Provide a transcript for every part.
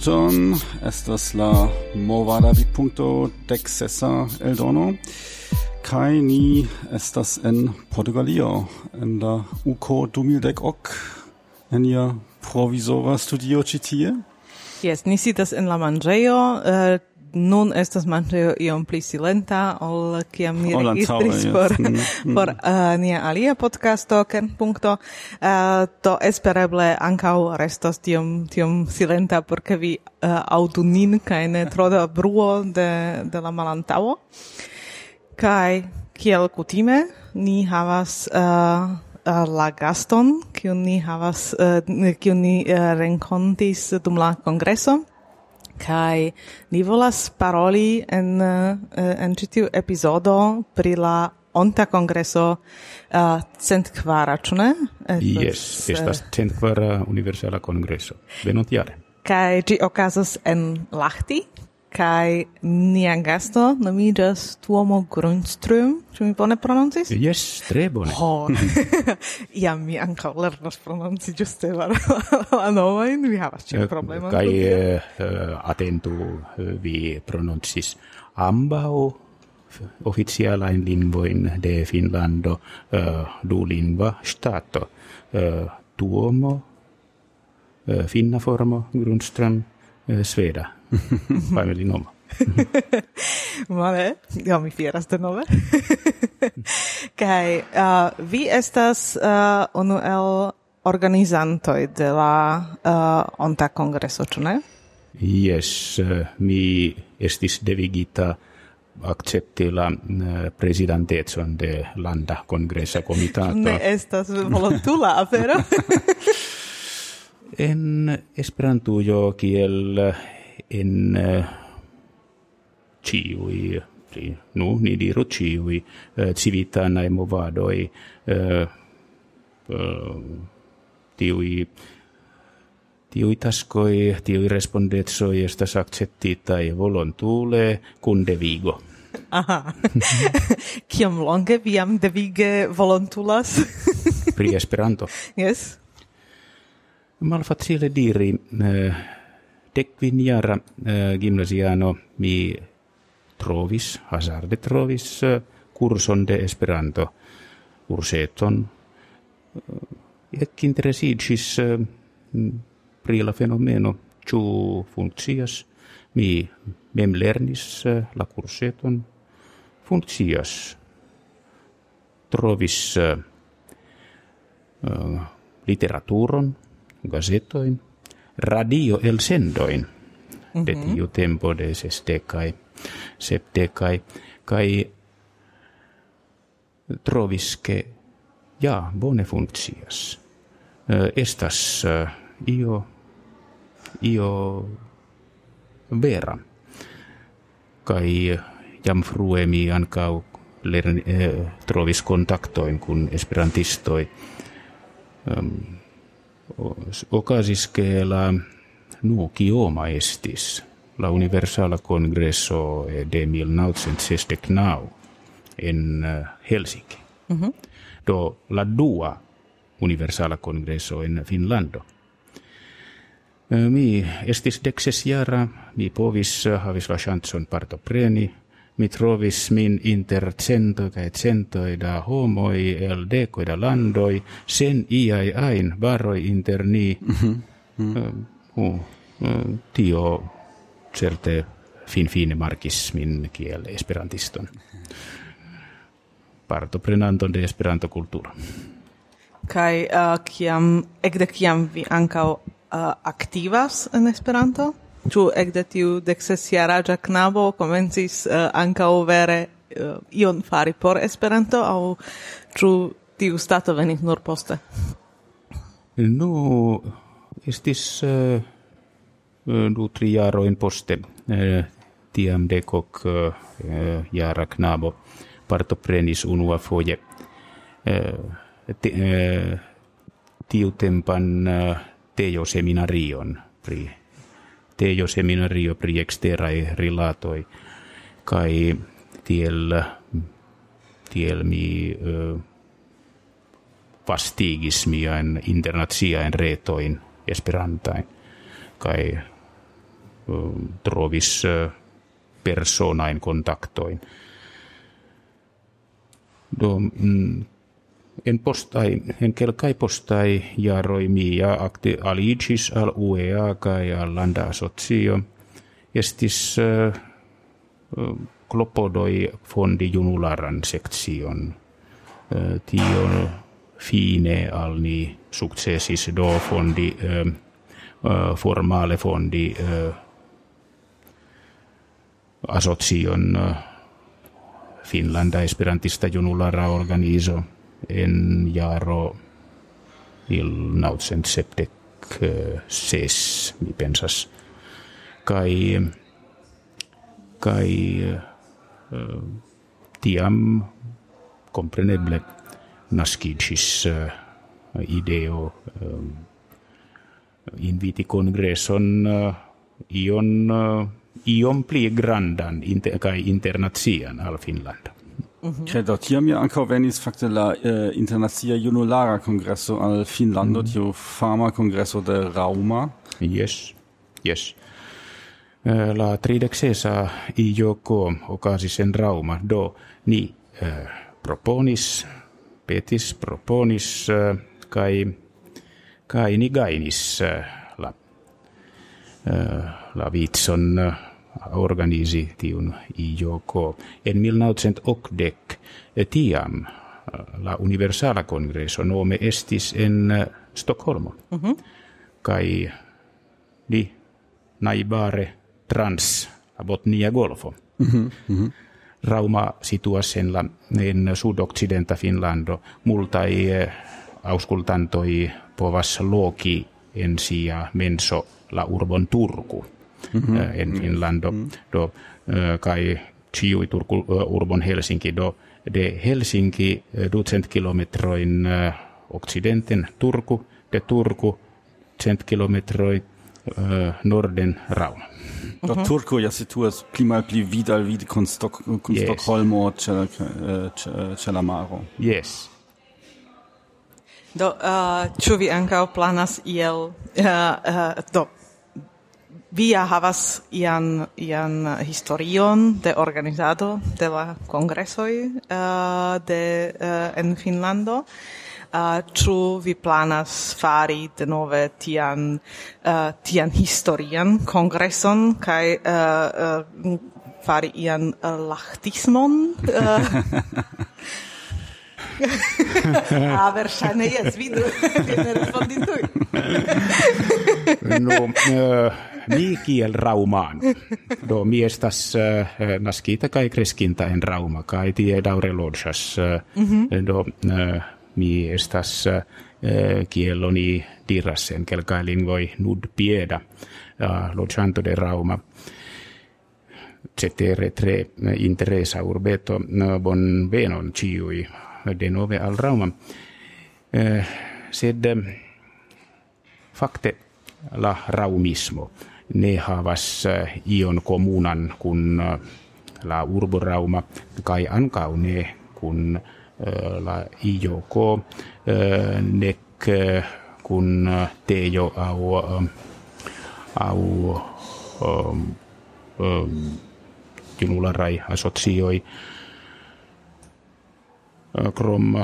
minuton estas la movada vidpunkto dek sesa eldono. Kai ni estas en Portugalio en la UCO 2010 ok. En ia provisora studio citie Yes, ni sitas en la manĝejo, uh, nun estas Manĝejo iom pli silenta ol kiam ni registris por, mm-hmm. por uh, nia alia podcasto, Kernpunkto. Uh, to espereble ankaŭ restos tiom, tiom silenta, por ke vi uh, aŭdu nin kaj ne tro da bruo de, de la malantaŭo. Kaj kiel kutime, ni havas... Uh, uh la gaston, kiun ni havas, uh, kiun ni uh, renkontis dum la kongreso, kai ni volas paroli en eh, en citiu epizodo pri la onta kongreso eh, uh, cent quara, ĉu ne? Yes, estas eh, cent quara universala kongreso. Venontjare. Kai ĝi okazas en Lahti? kai nia gasto nomigas Tuomo grundström Ĉu mi bone prononcis? Yes, tre bone. Ho. Ja mi ankaŭ lernas prononci ĝuste la nomojn, vi havas ĉiu eh, problemon. kai uh, eh, eh, atentu vi prononcis ambaŭ officialain lingvoin de Finlando uh, du lingva stato. Uh, tuomo, uh, finna formo, Grundström, uh, sveda Fajme di nova. Vale, ja mi fieras de nove. Kaj uh, vi estas uh, unu el organizantoj de la uh, onta kongreso, ĉu ne? Yes, uh, mi estis devigita accepti la uh, presidentecon de landa congressa comitato. ne estas volontula afero. en Esperantujo kiel in uh, ciui pri nu ni diru ciui eh, civitanai movadoi uh, uh, tiui tiui taskoi, tiui respondetsoi estas acceptitai volontule kun devigo. Aha. kiom longe vi jam devige volontulas? Pri Esperanto. Yes. Malfacile diri, eh, decviniara eh, gymnasiano mi trovis, hazarde trovis eh, curson de Esperanto. Urseton eh, ec interesicis eh, pri la fenomeno ĉu funkcias mi mem lernis eh, la curseton. Funkcias trovis eh, eh literaturon gazetoin radio el sendoin. De tiu tempo de sestecai, septecai, kai trovis che ja, bone funccias. Eh, estas eh, io io vera. Kai jam frue mi ancau lerni, eh, trovis kontaktoin kun esperantistoi ocasis la nu kioma estis la universala congresso de 1969 en eh, Helsinki. Do la dua universala congresso en Finlando. Eh, Mi estis dexes jara, mi povis eh, havis la chanson partopreni, mi trovis min inter cento kaj cento da homoi el deco da landoi sen iai ain varoi inter ni. Mm -hmm. Uh, uh, tio certe fin fine markis min kiel esperantiston. Partoprenanton de esperanto kulturo. Kaj uh, eh, kiam ekde kiam vi ankaŭ uh, aktivas en Esperanto? Ĉu ekde tiu deksesjaraĝa knabo komencis uh, ankaŭ vere uh, ion fari por Esperanto aŭ ĉu tiu stato venis nur poste? Nu, estis uh, du tri jarojn poste uh, tiam dekok uh, jara knabo partoprenis unuafoje uh, te, uh, tiutempan uh, teoseminarion pri tejo seminario pri exterae rilatoi kai tiel tiel mi uh, vastigis miain internaziain retoin esperantain kai trovis personain kontaktoin. Do, mm, postai, en kelkai postai ja roimia acti alicis al UEA kai al landa asocio. Estis uh, klopodoi fondi junularan sektion uh, tio fine al ni successis do fondi uh, formale fondi asocion Finlanda Esperantista Junulara Organizo en jaro il nautsen septek ses, mi pensas. Kai, kai uh, tiam compreneble nascidis uh, ideo inviti congresson uh, ion uh, iom pli grandan inter, kai internazian al Finland. Mm-hmm. Credo, tiam ja ankaŭ venis fakte la uh, internacia junulara kongreso al Finnlando, mm -hmm. tiu fama kongreso de Rauma. Yes, yes. Uh, la tridexesa IJK okasis en Rauma, do ni uh, proponis, petis proponis, kai, kai ni gainis la, la vitson organisi tiun IJK. En 1980 tiam la Universala Congreso nome estis en Stockholmo. Mm -hmm. Kai ni naibare trans Botnia Golfo. Mm -hmm. Rauma situas en la en sud-occidenta Finlando multai auskultantoi povas loki en sia menso la urbon Turku mm -hmm. en Finlando. Mm -hmm. Do kai ciui Turku urbon Helsinki do de Helsinki ducent kilometroin occidenten Turku de Turku cent kilometroi norden Rauma. Do mm -hmm. Turku ja situas pli mal pli vidal vid con, Stock, con yes. Stockholmo ce la maro. Yes. Do, uh, ĉu vi ankaŭ planas iel uh, uh, do via havas ian ian historion de organizado de la congresoi uh, de uh, en Finlando uh, ĉu vi planas fari de nove tian uh, tian historian kongreson kaj uh, uh, fari ian uh, lachtismon uh, ah, verŝajne jes vidu vi ne respondis tuj no uh... mi kiel raumaan. Do mi estas uh, naskita kai kreskinta en rauma kai tie daure lodsas. Uh, mm -hmm. Do uh, mi estas uh, kiel oni diras en kelkai lingvoi nud pieda uh, lodsanto de rauma. Cetere tre interesa urbeto bon venon ciui de nove al rauma. Uh, sed fakte la raumismo ne havas eh, ion kommunan kun eh, la urborauma kai ankau ne kun eh, la IJK nek kun tejo au au um, um, junularai asocioi krom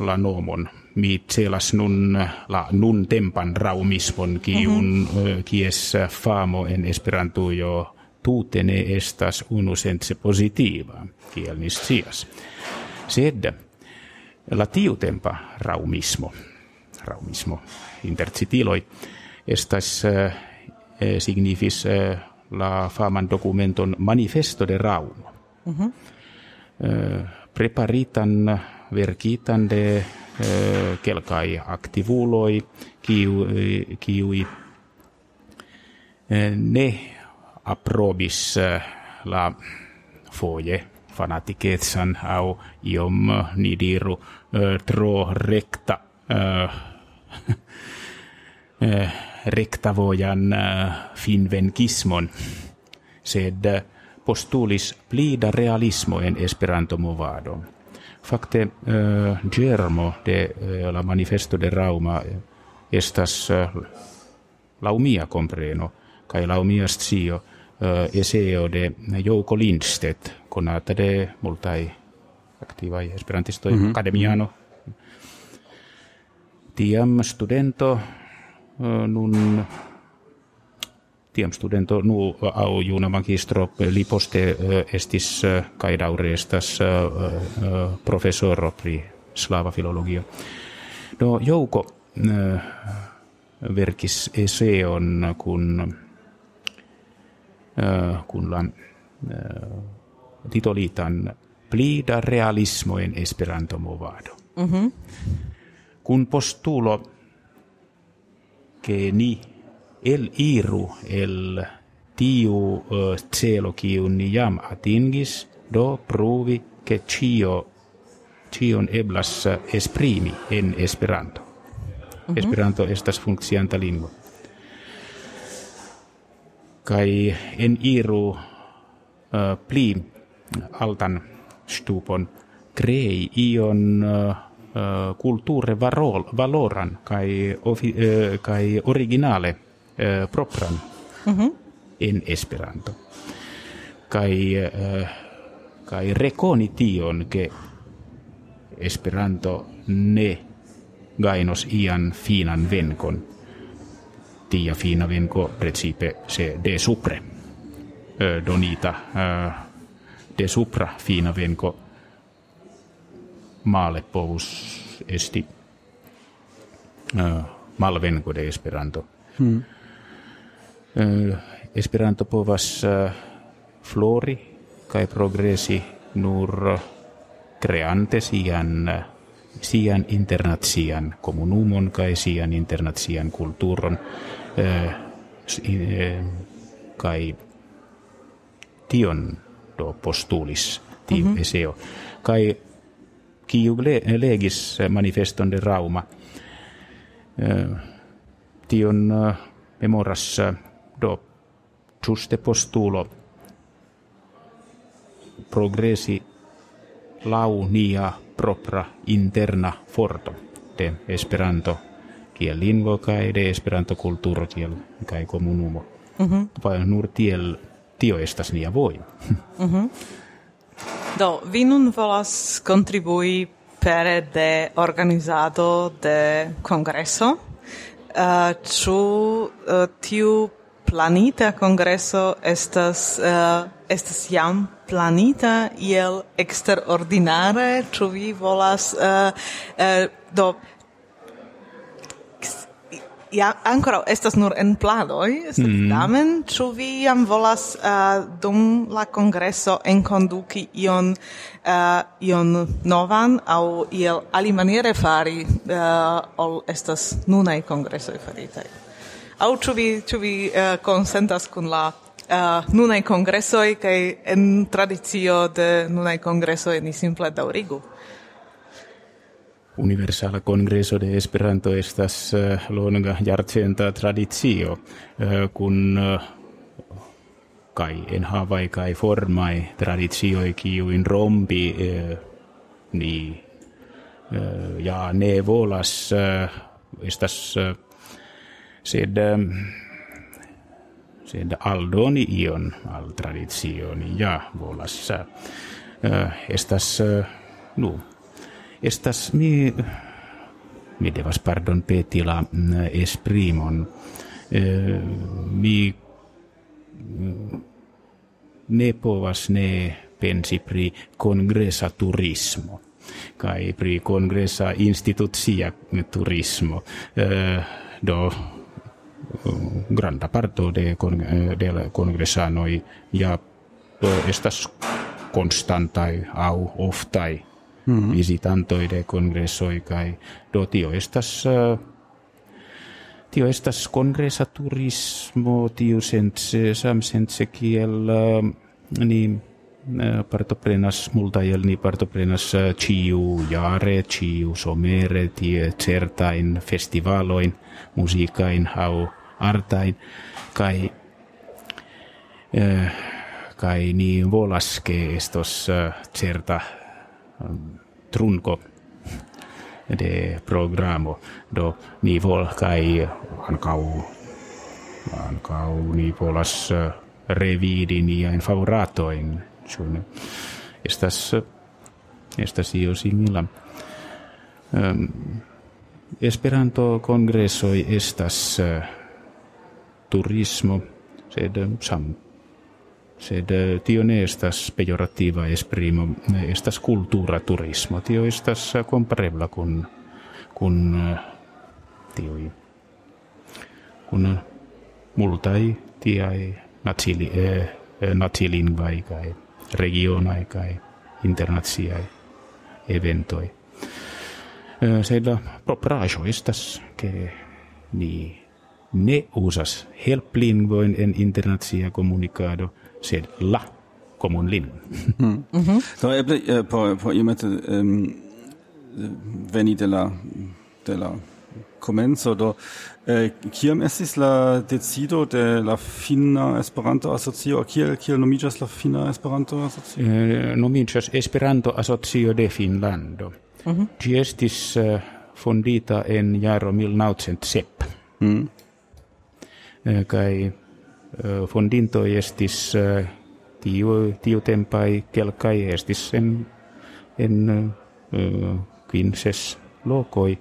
la nomon mi celas nun la nun tempan raumismon kiun mm -hmm. kies famo en esperanto jo tute ne estas unu sense positiva kiel ni scias sed la tiu tempa raumismo raumismo intercitiloi estas eh, signifis eh, la faman dokumenton manifesto de raumo mm -hmm. eh, preparitan verkitan de Eh, kelkai aktivuloi, kiui, kiui eh, ne aprobis eh, la foje fanatiketsan au iom nidiru tro rekta rektavojan finvenkismon. Sed postulis plida realismo en esperanto Fakte uh, germo de uh, la manifesto de Rauma estas uh, la umia compreno kai laumiast sio uh, eseo de Jouko Lindstedt, conata de multai activai esperantistoi mm -hmm. academiano. Tiam studento uh, nun tiam studento nu au juna magistro li poste uh, estis kai daure estas uh, professoro pri slava filologio. No Jouko verkis eseon kun kun la uh, titolitan plida realismo en esperanto movado. Mm -hmm. Kun postulo che ni el iru el tiu uh, celo kiu ni jam atingis do pruvi che cio cion eblas esprimi en esperanto. Mm -hmm. Esperanto estas funkcianta lingvo. Kai en iru uh, pli altan stupon crei ion uh, culture varol, valoran kai, ofi, uh, kai originale propran. Mm -hmm. en esperanto. Kai uh, kai rekoni tion ke esperanto ne gainos ian finan venkon. Tia fina venko principe se de supre. Donita uh, de supra fina venko male povus esti. Malvenko de esperanto. Hmm. Esperanto povas flori kai progresi nur creante sian sian internazian comunumon kai sian internazian kulturon kai tion do postulis tiu mm -hmm. eseo kai kiu legis manifeston de Rauma. Tion memoras giuste postulo progresi launia propra interna forto de Esperanto kiel lingvo kaj de Esperanto kulturo kiel kaj komunumo. Mm -hmm. Nur tiel tio estas nia voi mm -hmm. Do, vi nun volas contribui pere de organizado de congresso. Uh, eh, ciu uh, eh, tiu planita congresso estas uh, estas jam planita iel extraordinare ĉu vi volas uh, uh, do ja ancora estas nur en planoj sed mm. tamen ĉu vi jam volas uh, dum la kongreso enkonduki ion uh, ion novan aŭ iel alimaniere fari uh, ol estas nunaj kongresoj faritaj Aŭ ĉu vi, ĉu vi uh, konsentas kun la uh, nunaj kongresoj kaj en tradicio de nunaj kongresoj ni simple daŭrigu? universala congreso de Esperanto estas uh, longa jarcenta tradicio uh, kun uh, kai en havai kai formai tradicio kiu in rompi uh, ni uh, ja ne volas uh, estas uh, sed um, sed aldoni ion al tradizioni ja volas uh, estas uh, nu estas mi mi devas pardon peti la mm, esprimon. Eh, mi mm, ne povas ne pensi pri congresa turismo kai pri congresa instituzia turismo. Eh, do granda parto de con de la congresanoi ja estas constantai au oftai mm -hmm. visitantoi de congressoi kai do tio estas uh, tio estas congresa turismo tio sense sam sense kiel uh, ni partoprenas multa el ni partoprenas ciu jare ciu somere tie certain festivaloin musiikain au artain kai uh, kai ni volas ke estos uh, certa trunko de programo do ni vol kai ankau ankaŭ ni volas uh, revidi niajn favoratoin. ĉu Estas estas io simila. Esperanto kongressoi estas turismo, sed sam sed tio ne estas pejorativa esprimo, estas cultura turismo, tio estas comparebla kun kun tioi kun multai tiai natili eh, natilingvai kai regionai kai internaziai eventoi. Sed la proprajo estas ke ni ne usas helplingvoin en internacia communicado, sed la comun lingvo. Mm. Mm -hmm. Do eble eh, por eh, por iomete ehm veni de la de la comenzo do eh, kiam estis la decido de la finna Esperanto asocio kiel kiel nomiĝas la fina Esperanto asocio eh, nomiĝas Esperanto asocio de Finlando mm -hmm. ĝi estis eh, fondita en jaro 1907 mm. Kai fondinto estis tiu tiu tempai kelkai estis en en quinces lokoi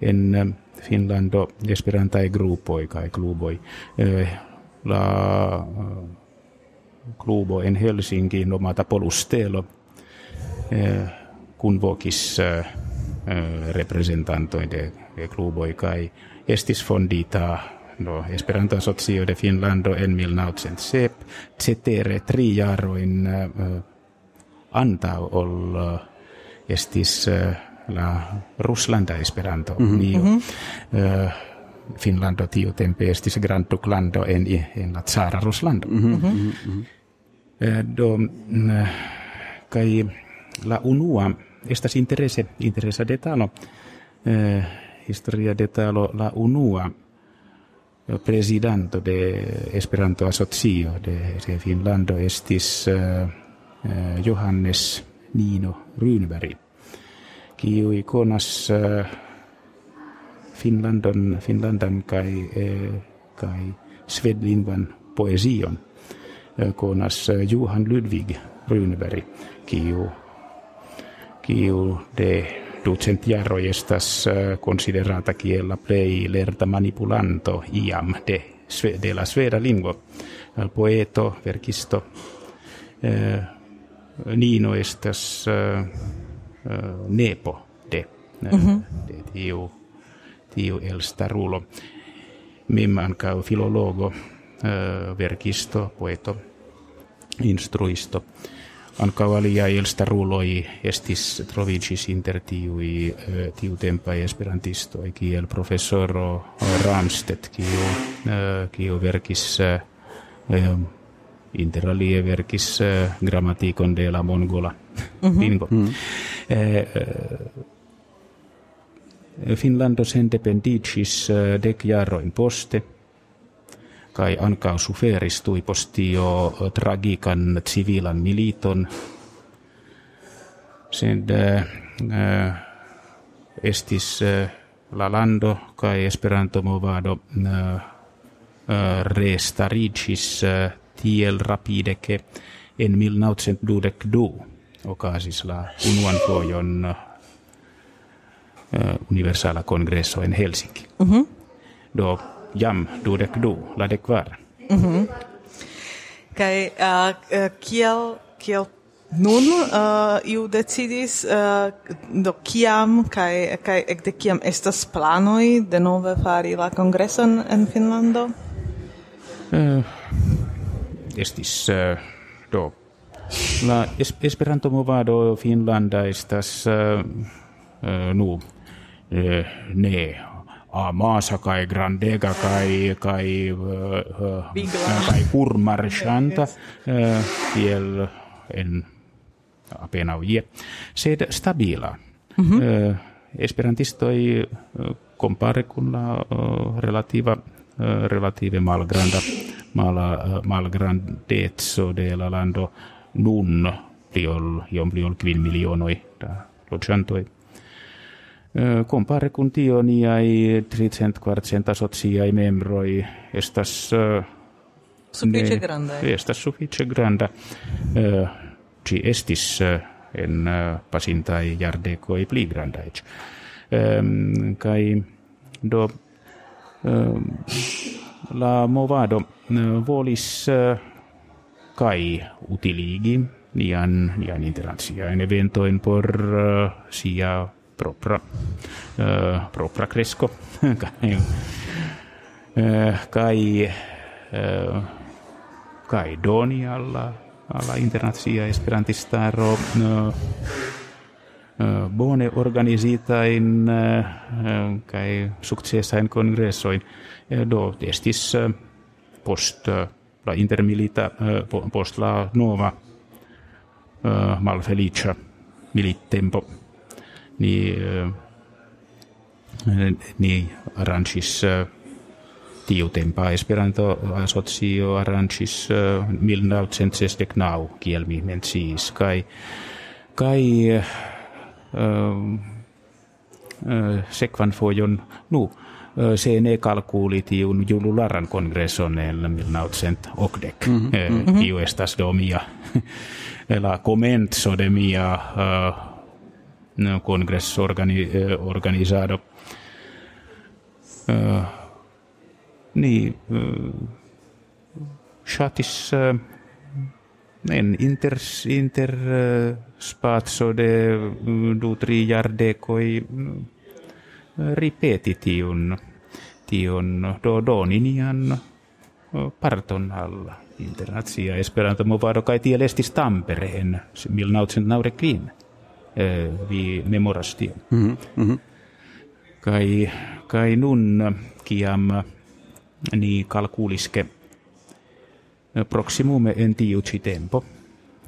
en Finlando esperantai gruppoi kai kluboi. La klubo en Helsinki nomata Polustelo kun vokis representantoi de, de kluboi kai estis fondita no Esperanto Asocio de Finlando en 1907 cetere tri jaroin uh, antau ol uh, estis uh, la Ruslanda Esperanto mm -hmm. Nio, uh, Finlando tio tempe estis Grand Duklando en, en la Tsara Ruslando. Mm -hmm. Mm -hmm. do, kai la unua estas interese, interesa detalo, uh, historia detalo la unua presidente de Esperanto Asocio de, Finlando estis uh, uh, Johannes Nino Rynberg kiu ikonas uh, Finlandon Finlandan kai kai svedlingvan poesion. Konas Johan Ludvig Rynberg kiu kiu de ducent jarro estas uh, considerata kiel la plei lerta manipulanto iam de, de la sveda lingua. Uh, poeto, verkisto, uh, Nino estas uh, nepo de, mm -hmm. de tiu, tiu elsta rulo. Mim ancao filologo, verkisto, poeto, instruisto. Ankaŭ aliaj elstaruloj estis troviĝis inter tiuj eh, tiutempaj esperantistoj kiel profesoro Ramstedt kiu eh, kiu verkis eh, inter alie verkis grammatikon de la mongola mm -hmm. mm. Finlando sendependicis dek jaroin poste, kai ancau suferistui postio tragikan civilan militon. Sed uh, estis uh, la lando kai esperanto movado uh, restaricis uh, tiel rapide che en 1922 ocasis la unuan foion uh, universala congresso en Helsinki. Mm -hmm. Do jam dudek du la dek var. Mm -hmm. Kai uh, kiel kiel nun uh, iu decidis uh, do kiam kai kai ek de kiam estas planoi de nove fari la kongreson en Finlando? Uh, estis uh, do la es Esperanto movado Finlanda estas uh, uh, nu uh, ne a maasa kai grandega kai kai uh, kai kurmarshanta kiel en apena uje sed stabila. Mm -hmm. uh, esperantistoi compare con la uh, relativa uh, relative malgranda mala malgrandezzo de la lando nun pliol iom pliol quin milionoi da loĝantoj compare cum tioniai tricent quartcent asociai membroi estas Suffice ne- grande. Estas suffice granda. Uh, ci estis uh, en uh, pasintai jardecoi pli granda ec. Um, kai do um, la movado uh, volis uh, kai utiligi nian, nian internaziaen eventoin por uh, sia propra, uh, propra cresco. kai, uh, kai doni alla, alla internazia esperantistaro uh, bone organisita in uh, kai successa in congressoin do estis uh, post la intermilita po- post la nova malfelicia milittempo ni uh, ni arrancis uh, tiu tempa Esperanto asocio arrancis uh, 1969 kiel mi menciis kai kai uh, uh, sekvan fojon nu uh, se ne kalkuli tiun julularan kongresson en 1980 mm -hmm. kiu estas do mia la comenzo de mia no, organi, eh, organizado uh, ni uh, shatis uh, en inter inter spazio de du tri jardecoi ripeti tiun tiun do doninian parton alla. Internazia esperanto movado kai tiel estis Tampereen 1995 eh, vi memoras tion. Mm -hmm. Kai, kai nun kiam ni calculisque eh, proximume en tiu ci tempo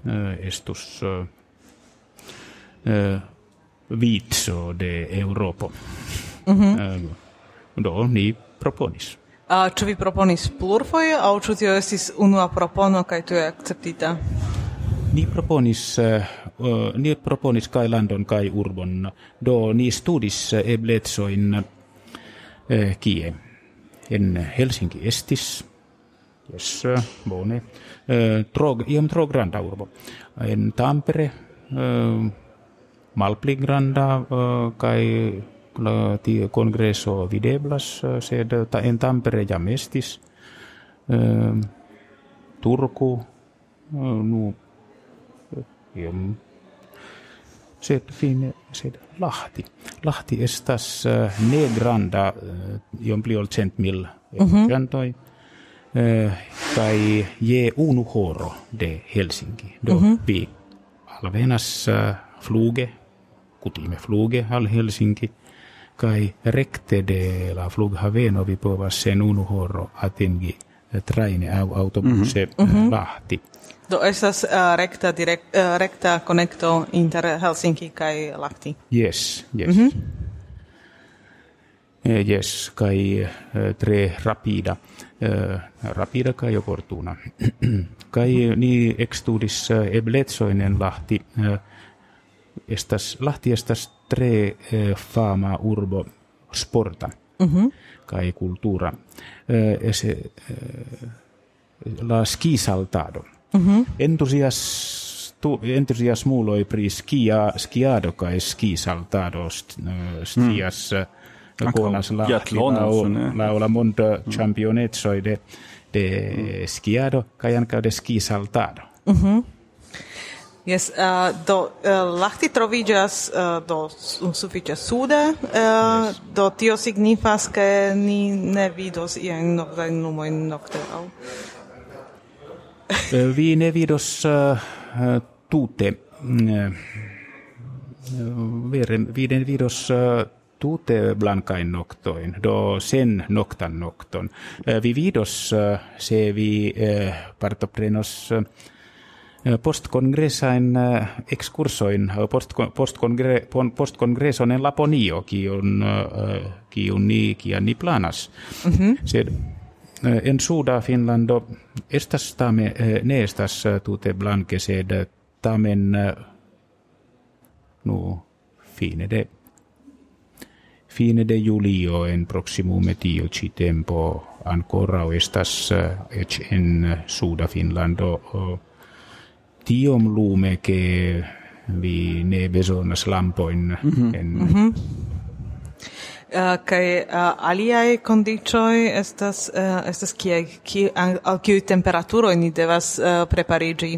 eh, estus eh, eh vitso de Europo. Mm -hmm. eh, do ni proponis. A ĉu vi proponis plurfoje aŭ ĉu tio estis unua propono kaj tuj akceptita? Ni proponis eh, ni proponis kai landon kai urbon. Do ni studis eh, ebletsoin eh, kie. En Helsinki estis, yes, eh, bone, eh, tro, iam tro granda urbo. En Tampere, eh, malpli granda eh, kai la tie congresso videblas, eh, sed ta, en Tampere jam estis. Eh, Turku, eh, nu iam sed Lahti. Lahti estas uh, ne granda uh, iom pli ol cent mil habitantoj uh, kaj je unu horo de Helsinki. Do vi alvenas uh, fluge, kutime fluge al Helsinki, kaj rekte de la flughaveno vi povas sen unu horo atingi eh, traine au autobuse mm Lahti. Do estas uh, rekta direct, uh, rekta konekto inter Helsinki kaj Lahti. Yes, yes. Mm -hmm. Yes, kai eh, tre rapida. Eh, rapida kai opportuna. kai ni extudis eh, ebletsoinen Lahti. eh, Estas, Lahti estas tre eh, fama urbo sporta. Mm -hmm. Kai kultura. Eh, eh, la skisaltado. Mm -hmm. Entusias, tu, entusiasmuloi pri skia, skiado kai skisaltado st, eh, stias mm. konas la, la, la, la mondo championetsoi de, de skiado kai ankaŭ de skisaltado. Yes, uh, do uh, Lahti troviĝas uh, do su- sufiĉe sude, uh, do tio signifas ke ni ne vidos iajn noktajn lumojn nokte aŭ Vi ne vidos tute mm, vi ne vidos tute blankain noktoin, do sen noktan nokton. Vi vidos se vi partoprenos uh, postcongresain uh, exkursoin, uh, postkon- postkongre, pon- postkongreson en Laponio, kiun, kiun ni, kian ni planas. Mm-hmm. Sed eh, en suda Finlando estas tame, eh, ne estas eh, tute blanke sed eh, tamen nu fine de fine de julio en proximume tio ci tempo ancora estas ec en suda Finlando tiom lume che vi ne besonas lampoin mm -hmm. en mm -hmm. Uh, kai uh, aliai condicioi estas uh, estas kie ki al kiu temperaturo ni devas uh, preparigi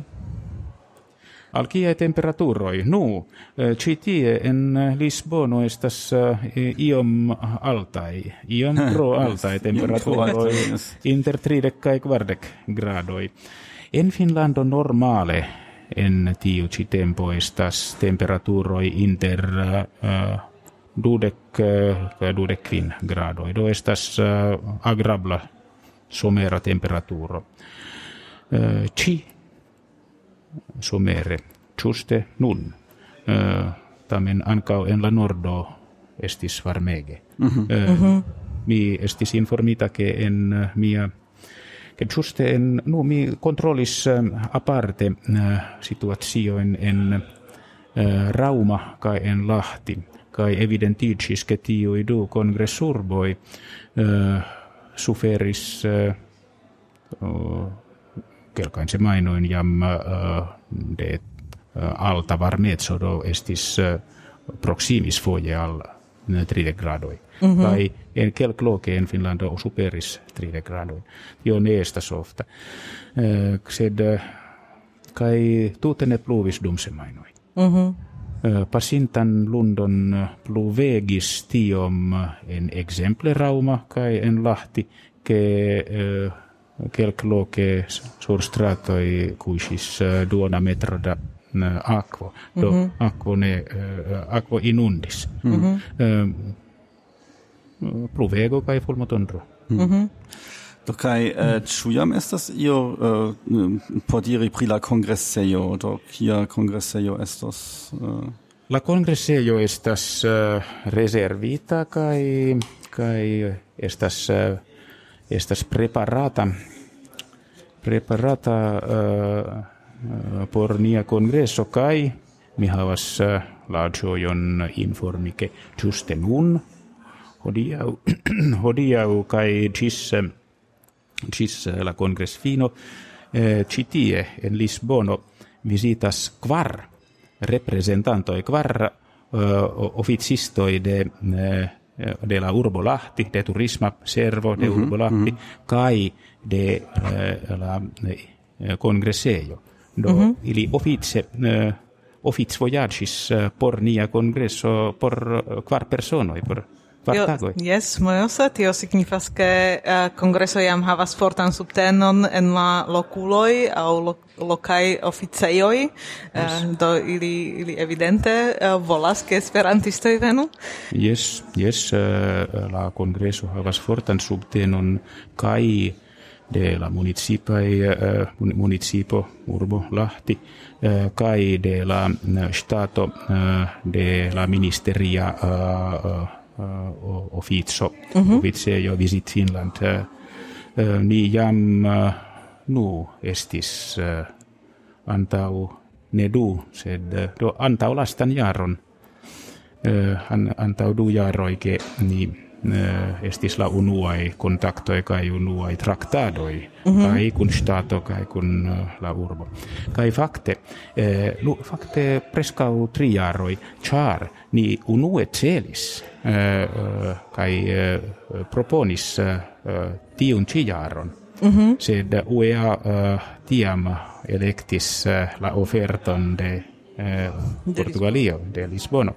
al kie temperaturoi nu ci tie en Lisbono estas iom altai iom pro altai temperaturoi inter 30 kai kvardek gradoi en Finlando normale en tiu ci tempo estas temperaturoi inter uh, dudec uh, dudec quin grado. Do estas uh, agrabla somera temperaturo. Uh, ci somere juste nun. Tamen ancao en la nordo estis varmege. Mm -hmm. uh, mm -hmm. mi estis informita che en mia che giuste en nu mi controllis uh, aparte situazio en en Rauma kai en Lahti kai evidenticis che tio idu congressurboi uh, suferis uh, uh, kelkain se mainoin jam uh, de alta varmetso do estis proximis foje al 30 gradoi. Mm -hmm. Kai en kelk loke en Finlando superis 30 gradoi. Jo neesta softa. Uh, sed kai tutene pluvis dumse mainoi. Mm -hmm. Uh, pasintan lundon pluvegis tiom en exemple rauma kai en lahti ke uh, kelk loke sur stratoi kuisis duona metroda aquo do mm -hmm. aquo ne aquo inundis mm -hmm. pluvego kai fulmotondro mm -hmm. Do kai eh, ĉu jam estas io eh, por diri pri la kongresejo? Do kia kongresejo estos eh? la kongresejo estas eh, reservita kai kai estas eh, estas preparata preparata eh, por nia kongreso kai mi havas eh, la ĝojon informike ĝuste nun. Hodiaŭ hodiaŭ kaj ĝis eh, gis la congress fino eh, citie en Lisbono visitas quar representanto e quar uh, officistoi de uh, de la Urbo Lahti, de Turisma Servo de mm -hmm, Urbo Lahti, mm -hmm. kai de uh, la uh, congressejo do mm -hmm. ili office uh, office voyages uh, por nia congresso por uh, quar personoi por Kvartaloj. Yes, mojosa, tio signifas ke uh, kongreso jam havas fortan subtenon en la lokuloj aŭ lo, lokaj oficejoj, eh, yes. uh, do ili ili evidente uh, volas ke esperantistoj venu. Yes, yes, uh, la kongreso havas fortan subtenon kaj de la municipa uh, municipo urbo Lahti uh, kai de la stato uh, de la ministeria uh, uh, officio mm -hmm. officio visit Finland. Uh, uh, ni jam nu estis antau nedu sed do antau lastan jaron. Uh, an, antau du jaroike ni uh, estis la unuae contactoi kai unuae tractadoi mm -hmm. kai kun stato kai kun la urbo. Kai fakte uh, lu, fakte preskau triaroi char ni unue celis Eh, eh, kai eh, proponis tiun ciaron. Mm -hmm. sed UEA tiam electis la oferton de eh, Portugalio, de Lisbono.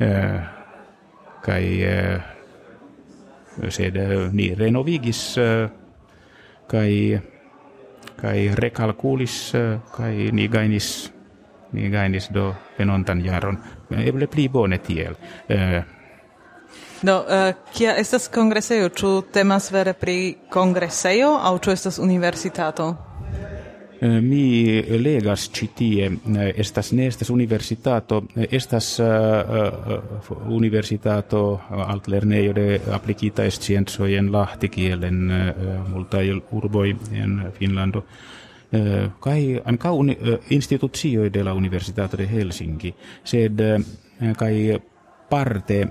Eh, kai eh, sed ni renovigis eh, kai kai recalculis kai ni gainis ni gainis do penontan jaron eble pli bone tiel eh, No, uh, kia estas kongresejo? Ĉu temas vere pri kongresejo aŭ ĉu estas universitato? Eh, mi legas citie eh, estas ne estas universitato eh, estas uh, universitato altlerneio de applicita scienzo en Lahti kielen uh, multai urboi en Finlando kai anka uni, uh, instituzio de la Universitato de Helsinki sed kai parte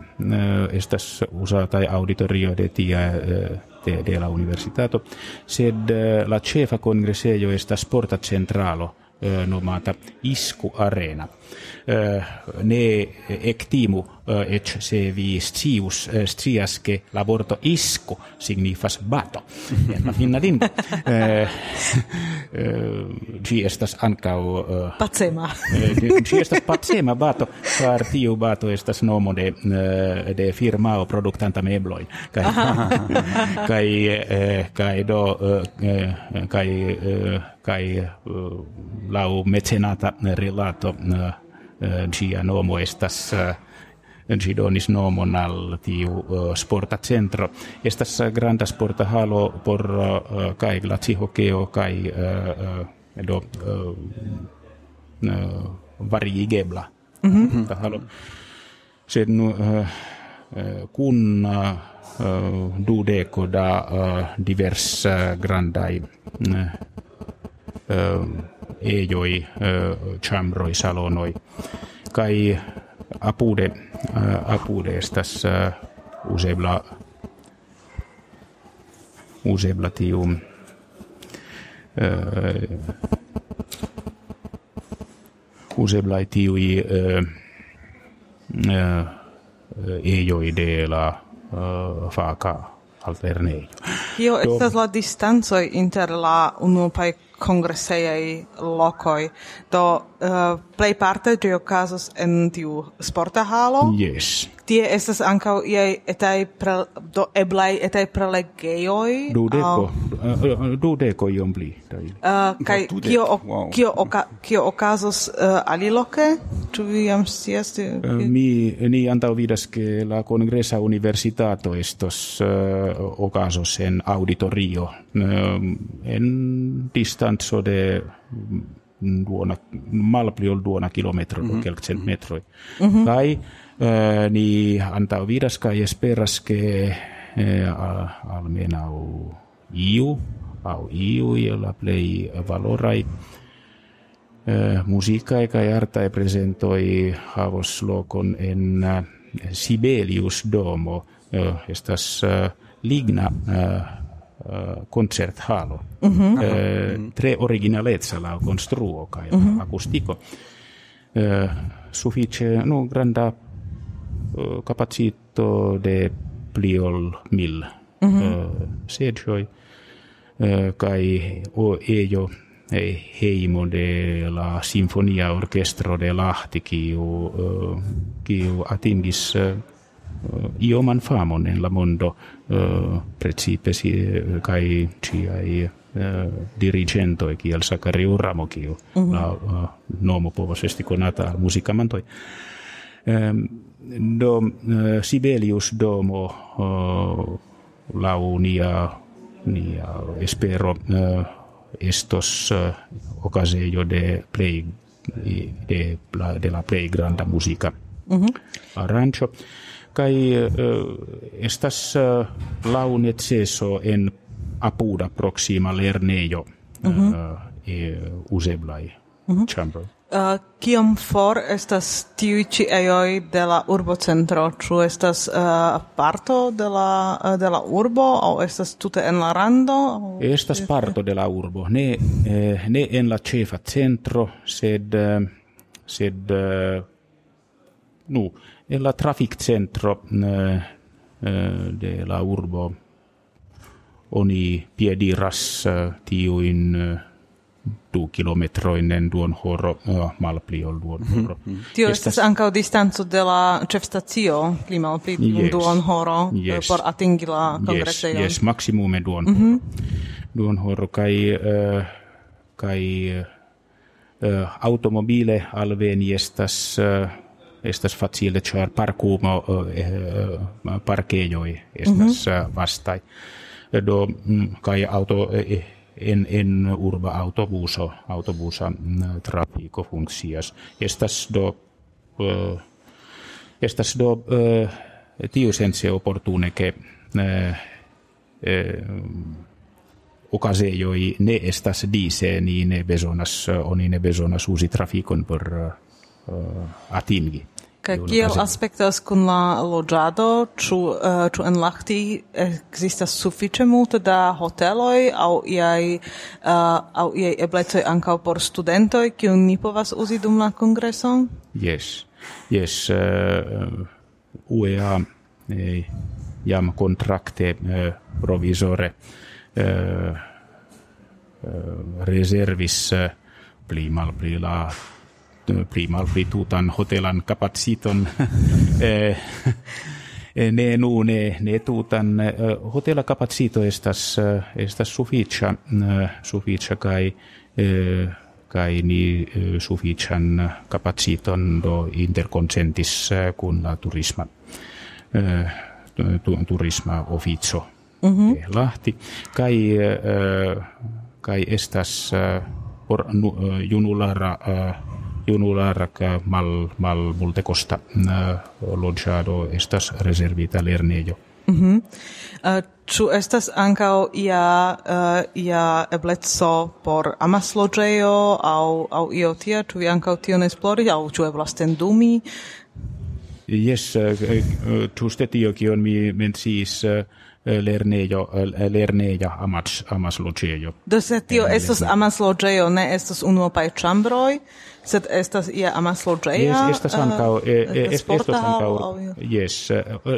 estas usata auditorio de tia de, de la universitato sed la cefa congressejo estas sporta centralo nomata Isku Arena. Ne ectimu et se vi scius scias che l'aborto isku signifas bato en la finna lingua. Ci estas ancau... Patsema. Ci estas patsema bato, car tiu bato estas nomo de, de firmao productanta mebloin. Kai, kai, kai do, kai, kai lau mecenata relato cia nomo estas ĝi donis nomon al tiu uh, sporta centro. Estas granda sporta halo por uh, kaj glacihokeo kaj uh, uh, do variigebla mm -hmm. halo. Uh, kun dudeko da divers grandai ejoi, chamroi, salonoi, kai apude, uh, apude estas uh, usebla usebla tiu uh, usebla tiui ejoi de la uh, faka alternejo. Kio estas la distancoj inter la unuopaj kongresejaj lokoj. Do uh, play parte de casos en tiu sporta halo. Yes. Tie estas ankaŭ iaj etaj pre, do eblaj etaj prelegejoj. Dudeko. Uh, dudeko iom pli uh, kaj kio wow. kio oka, kio okazos uh, aliloke? Ĉu vi jam scias uh, mi ni antaŭ vidas ke la kongresa universitato estos uh, okazos en auditorio uh, en distanco de duona malpli ol duona kilometro mm -hmm. kelkcent metroi mm -hmm. kai Eh, ni antaa vidas kai esperas ke eh, almenau iu au iu la play valorai eh, musiikai kai artai presentoi havos lokon en Sibelius Domo estas ligna koncerthalo. Mm -hmm. tre originalezza la construo kai mm -hmm. acustiko. Suffice no granda capacito de pliol mil mm -hmm. uh, sedjoi uh, kai o ejo ei heimo de la sinfonia orkestro de Lahti kiu uh, kiu atingis uh, ioman famon en la mondo principe si uh, dirigento e kiel Sakari Uramo kiu mm -hmm. la nomo povos esti konata musikamantoi um, do Sibelius domo lau nia nia espero estos ocasejo de play de, de la play granda musica mm -hmm. arancho kai uh, estas uh, lau neceso en apuda proxima lernejo eh, uh, mm -hmm. e useblai mm -hmm. chamber uh, kiom for estas tiu ci ejoj de la urbocentro Ču estas uh, parto de la uh, de la urbo o estas tute en la rando aŭ... estas parto de la urbo ne eh, ne en la cefa centro sed sed uh, nu en la trafic centro uh, uh, de la urbo oni piediras uh, tiu in uh, du kilometro in duon horo uh, malpli ol duon mhm. horo. Mm -hmm. Tio estas ankaŭ distanco de la ĉefstacio pli malpli yes. duon horo yes. por atingi la kongresejon. Yes, yes, maximume duon mm -hmm. duon horo kaj uh, kaj uh, automobile alveni estas uh, estas facile ĉar parkumo uh, uh, parkejoj estas mm -hmm. vastaj. Do kaj auto en, en urba autobuso, autobusa mm, trafico funkcias. Estas do, uh, estas do uh, tiu sense opportune che uh, uh, ocaseioi ne estas dise ni ne besonas, oni ne besonas usi traficon por uh, atingi Kaj kiel aspektas kun la loĝado, ĉu uh, ĉu en Lahti ekzistas sufiĉe multe da hoteloj aŭ iaj uh, aŭ iaj eblecoj ankaŭ por studentoj, kiun ni povas uzi dum la kongreson? Yes. Yes, uh, eh, UEA eh, jam kontrakte uh, provisore uh, uh, reservis uh, pli mal pli la primal tutan hotelan kapaciton eh, eh, ne nu ne ne tutan eh, hotela kapacito estas estas suficia suficia kai kai ni sufician kapaciton do interconsentis kun la turisma turisma officio mm -hmm. Lahti kai kai estas por junulara junular ca mal mal multekosta loĝado estas rezervita lernejo. Mm uh, ĉu estas ankaŭ ia uh, ia ebleco por amasloĝejo aŭ aŭ io tia ĉu vi ankaŭ tion esploris aŭ ĉu eblas tendumi? Yes, tuste eh, tio kion mi menciis uh, lernejo lerneja amas amasloĝejo. Do se tio estas amas loĝejo, ne estas unuopaj ĉambroj? Sed estas ia amasloĝeja. Yes, estas ankaŭ estas ankaŭ yes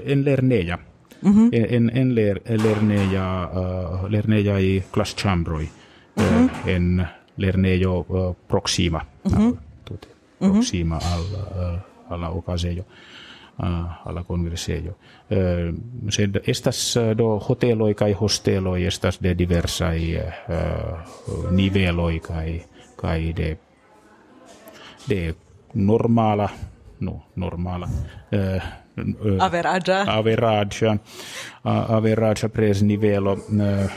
en lerneja. Mm -hmm. en en ler lerneja uh, lerneja klasĉambroj mm -hmm. en lernejo uh, proxima mm -hmm. proxima al uh, alla okazejo uh, alla congresejo uh, sed estas uh, do hoteloj kaj hosteloj estas de diversaj uh, niveloj kaj kaj de de normala no normala eh uh, averagia. averagia uh, averagia pres nivelo eh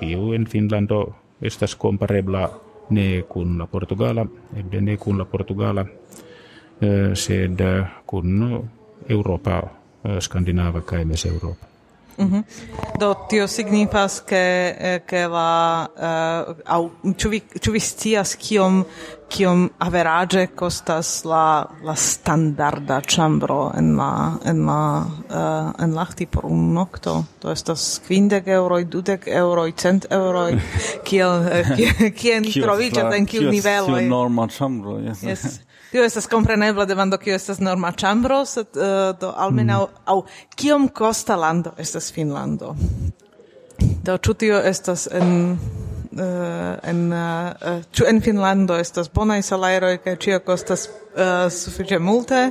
uh, in Finlando estas comparebla ne kun la Portugala e ne kun la Portugala uh, sed kun Europa uh, Skandinava kai mes Europa Mm -hmm. Do tio signifas ke eh, ke la uh, au ĉu vi ĉu vi scias kiom kiom average kostas la la standarda ĉambro en la en la uh, en Lahti por un nokto to estas kvindek eŭroj dudek eŭroj cent eŭroj kiel kien troviĝas en kiu nivelo norma ĉambro yes. yes. Tio estas komprenebla demando kio estas norma ĉambro, sed uh, do almenaŭ mm. aŭ kiom kosta lando estas Finnlando. Do ĉu tio estas en uh, en uh, ĉu en Finnlando estas bonaj salajroj kaj ĉio kostas uh, sufiĉe multe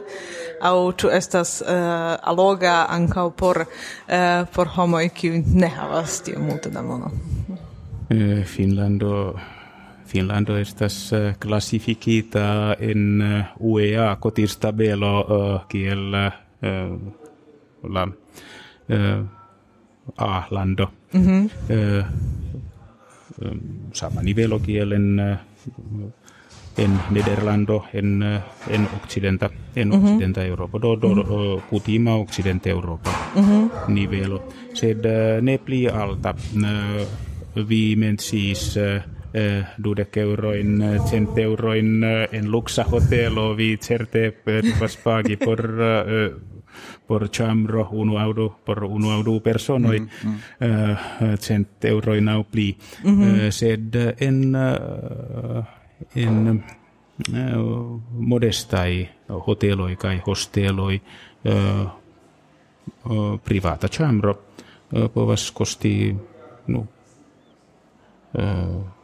aŭ ĉu estas uh, aloga ankaŭ por uh, por homoj kiuj ne havas tiom multe da mono. Eh, Finnlando Finlando estas classificita in uh, eh, UEA cotistabelo uh, kiel la uh, A lando. Mm -hmm. sama nivelo kiel en en Nederlando en en occidenta en mm -hmm. occidenta Europa do do mm -hmm. kutima occidenta Europa mm -hmm. nivelo sed ne pli alta vi mensis uh, eh, dudek euroin, cent euroin eh, en luxa hotelo vi certe per pagi por eh, por chambro uno euro por uno euro personoi mm -hmm. eh, cent pli mm -hmm. eh, sed en uh, en uh, modestai hoteloi kai hosteloi uh, uh, privata chambro uh, povas kosti no uh,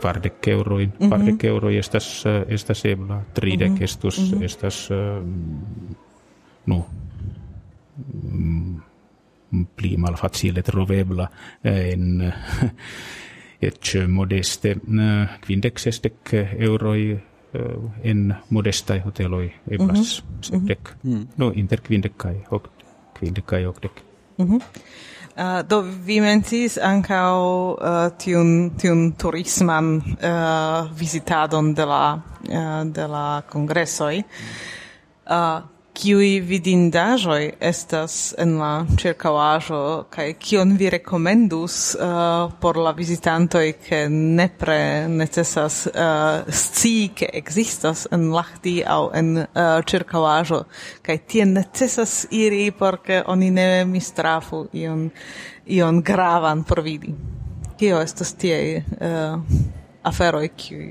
kvardek euroin, mm -hmm. euroi estas, estas ebla, tridek mm -hmm. estus, mm -hmm. estas, no, mm, pli malfacile trovebla en et modeste kvindek sesdek euroi en modestai hoteloi eblas mm -hmm. sepdek, mm -hmm. no inter kvindek kai ok, kvindek kai okdek. Mm -hmm. Uh, do vi mencis ancao uh, tiun tiun turisman uh, visitadon de la uh, de la congressoi. Uh, kiui vidindaĵoj estas en la ĉirkaŭaĵo kaj kion vi rekomendus uh, por la vizitantoj ke nepre necesas uh, scii ke ekzistas en Lahti aŭ en uh, ĉirkaŭaĵo. Kaj tie necesas iri por ke oni ne mistrafu ion ion gravan por vidi. Kio estas tie uh, aferoj kiuj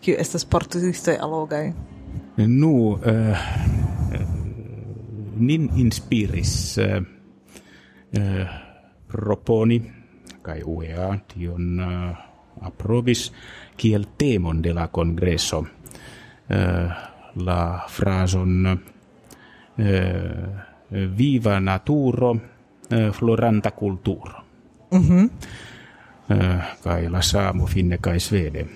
kiuj estas por turistoj alogaj? Nu, eh, nin inspiris uh, uh, proponi kai UEA tion uh, aprobis kiel temon de la congresso uh, la frason viva naturo uh, floranta culturo. Mhm. Mm uh, kai la saamo finne kai svede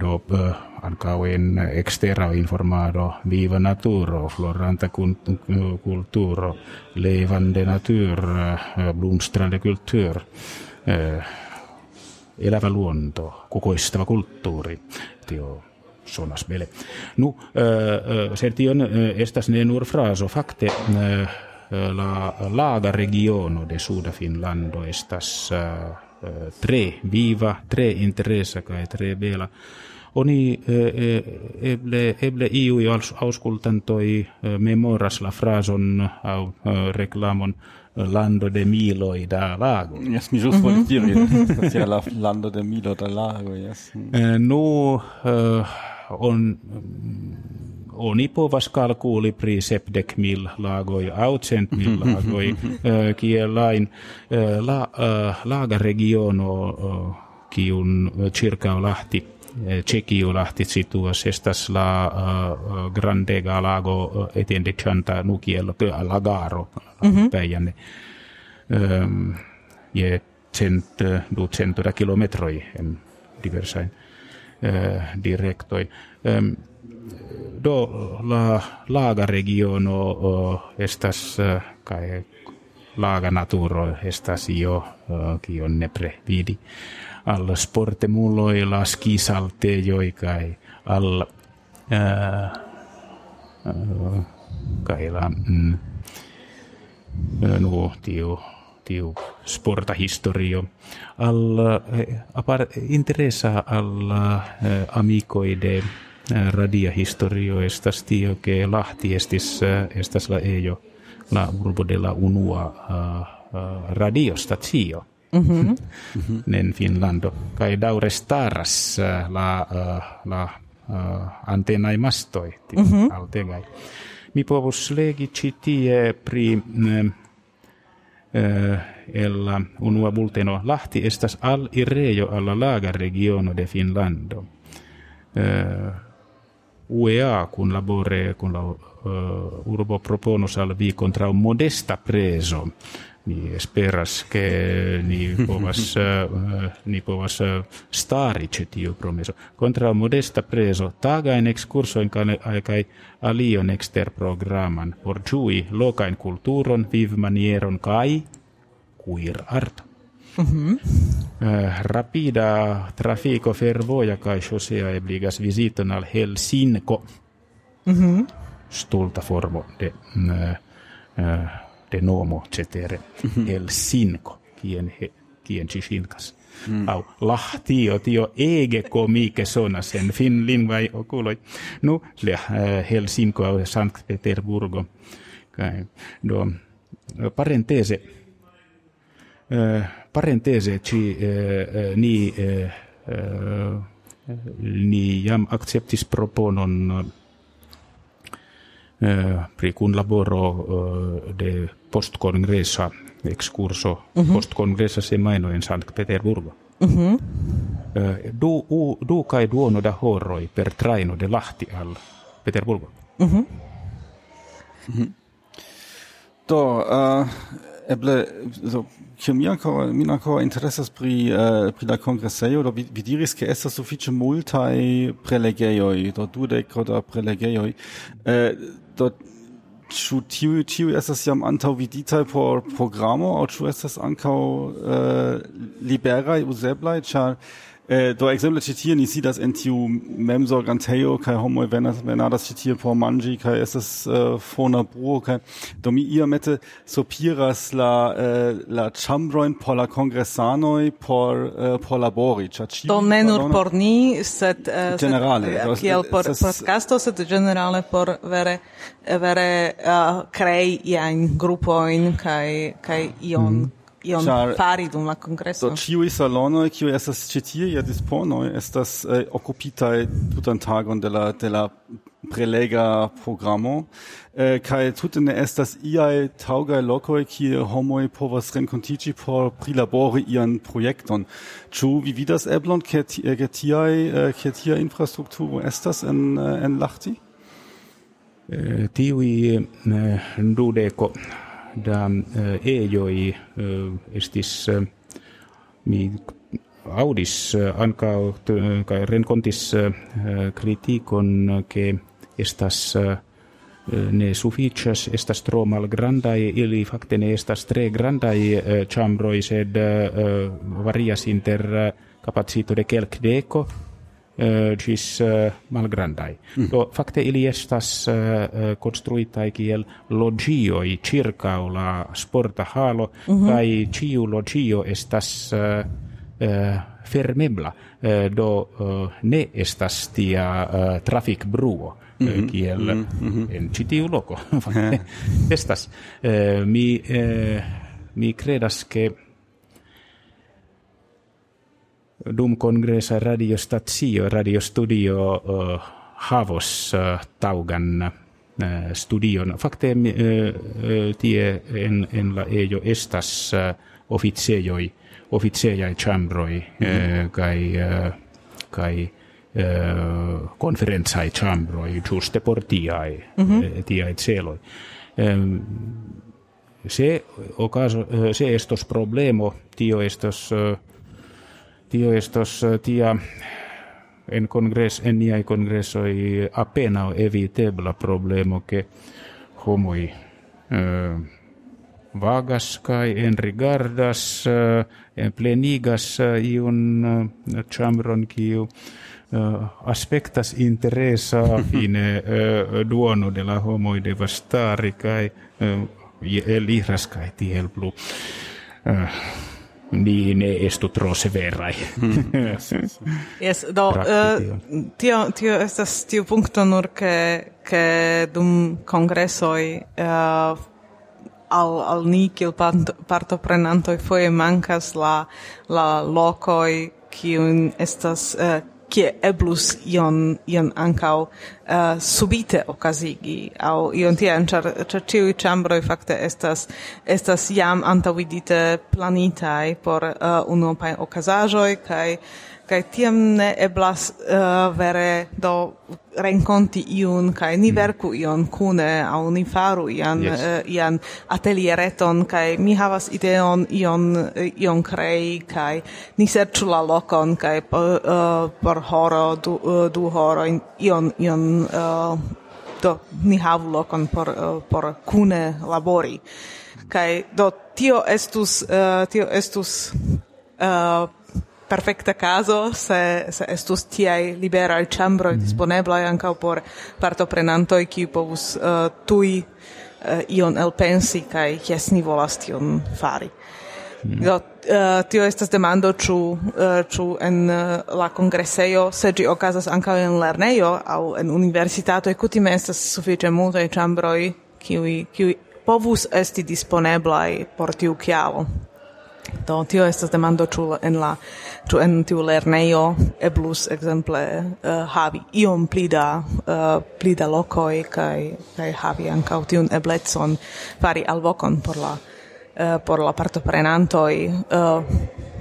do uh, ancao in extera informado viva naturo floranta culturo levande natur blomstrande kultur. Eh, elävä luonto kukoistava kulttuuri tio sonas bele. Nu eh, se tion estas ne nur fraso fakte la laga regiono de suda finlando estas tre viva tre interesa kai tre bela oni eble eble iu auskultantoi memoras la frason au reklamon lando de miloi da lago. Yes, mi just wollte dir reden. Ja, la lando de milo da lago, yes. No, on oni povas kalkuuli pri sepdek mil lagoi, aucent mil lagoi, kielain la, laga regiono kiun Chirkau lahti Čekio lahti situas estas la uh, grandega lago etiende chanta nukiel lagaro päijänne um, je cent du centura kilometroi en diversain uh, direktoi. Um, do la laga regiono uh, estas uh, kai laga naturo estas io uh, kion nepre vidi. Alla sportemulloilla, skisaltejoi kai alla ää, ää, kaila mm, nuo tiu tiu sportahistorio alla apar interesa alla amicoide radia historio estas tio ke lahti estis estas la ejo la urbo de la unua radiostacio Mhm. Mm -hmm. nen Finlando. Kai daure staras uh, la, uh, la uh, antenai mastoi mm -hmm. altegai. Mi povus legi citie pri uh, uh, el unua bulteno Lahti estas al irrejo alla laga regiono de Finlando. Uh, UEA kun labore kun la uh, urbo proponus al vi contra un modesta preso. Ni esperas che ni povas uh, ni povas uh, stari ĉe tiu promeso. Kontraŭ modesta prezo tagajn ekskursojn kaj alion ekster programan por ĝui lokajn kulturon vivmanieron kaj art Mm -hmm. uh, rapida trafiko fervoja kaj ŝosea ebligas viziton al Helsinko Mm -hmm. stulta formo de uh, uh, de nomo cetere Helsinko kien he kien chishinkas mm. au lahtio tio ege komike sonas en finlin vai okuloi nu le uh, Helsinko au Sankt Peterburgo kai do parentese uh, parentese ci uh, ni uh, ni jam acceptis proponon uh, pri kun laboro uh, de postcongressa excurso -huh. postcongressa semaino in Sankt Peterburgo. Mm -hmm. uh, du, u, du kai duono da horroi per traino de Lahti al Peterburgo. Mm -hmm. Mm -hmm. Do, uh, eble so kiam mi ancora mi ancora interesas pri uh, pri la congresseio do vi, vi diris ke estas sufiĉe multaj prelegejoj do dudek da prelegejoj. Uh, do ĉu tiu tiu estas jam antaŭ viditaj por programo aŭ ĉu estas ankaŭ uh, liberaj uzeblaj ĉar Eh, do ekzemple ĉi tie ni sidas en tiu memsorgantejo kaj homoj venas venadas ĉi tie por manĝi es estas eh, fona bruo kaj do mi iomete sopiras la eh, la ĉambrojn por la kongresanoj por eh, por labori ĉar ĉiu do ne nur por ni sed äh, eh, ĝenerale äh, kiel por podcasto sed generale por vere vere äh, uh, krei iajn grupojn kai kai ion mm ion Char, fari dum la congresso. Do ciui salonoi, kiu estas citie ja disponoj, estas eh, occupitai tutan tagon de la, de la prelega programo, eh, kaj tute ne estas iai taugai lokoj, kie homoi povas rencontici por prilabori ian projekton. Ciu, vi vidas eblon, ke, tiai, tiaj, eh, ke tia infrastrukturo estas en, eh, en Lahti? Eh, tiui eh, dudeko da ejoi estis mi audis anca kai rencontis criticon che estas ne sufficias estas tro mal grandai ili fakte ne estas tre grandai chambroi sed varias inter capacito de kelk deco Eh, gis eh, malgrandai. Mm. Do, facte, ili estas eh, konstruitai kiel logioi circa la sporta halo, mm -hmm. kai ciu logio estas fermebla, do ne estas tia traffic bruo, mm -hmm. kiel mm -hmm. en citiu loco. fakte, estas. Mi, mi credas che dum congresa radiostacio radiostudio uh, havos uh, taugan uh, studion fakte uh, tie en en la ejo estas uh, oficejoi oficejai chambroi mm kai kai conferenzai chambroi giuste por tiai mm -hmm. uh, tiai celoi. Um, se ocaso uh, se estos problemo tio estos uh, tio estos eh, tia en congres en nia congresso i appena evitebla problema che homoi uh, vagas kai en rigardas uh, en plenigas uh, iun uh, chambron kiu uh, aspectas interesa fine uh, duono de la homoi devastari kai uh, eliras kai tiel plu uh, Niin, ne estu tro severai. Mm. yes, yes. yes, do, uh, tio, tio estas tiu punkto nur ke, ke dum kongresoj uh, eh, al, al ni kiel partoprenantoi foje mankas la, la lokoi kiun estas uh, kie eblus ion, ion ancau uh, subite ocasigi, au ion tian, char, char ciui chambroi facte estas, estas jam antavidite planitai por uh, unuopai ocasajoi, kai kai tiam ne eblas uh, vere do renkonti iun kai ni mm. verku ion kune au ni faru ian yes. uh, ian ateliereton kai mi havas ideon ion eh, ion krei kai ni serĉu la lokon kai por, uh, por horo du, uh, du horo ion ion uh, do ni havu lokon por uh, por kune labori kai do tio estus uh, tio estus uh, perfecta caso se se estus tiai libera al chambro mm -hmm. disponebla anche por partoprenanto e qui povus uh, tui uh, ion elpensi kai jes ni volas tion fari. Mm. Do, uh, eh, tio estas demando chu uh, en uh, la kongresejo se gi okazas anka en lernejo au en universitato kutime estas sufiĉe multaj ĉambroj kiuj kiuj povus esti disponeblaj por tiu kialo. Do tio estas demando ĉu en la ĉu en tiu lernejo eblus ekzemple uh, havi iom pli da uh, pli da lokoj kaj kaj havi ankaŭ tiun eblecon fari alvokon por la eh, por la partoprenantoj uh, eh,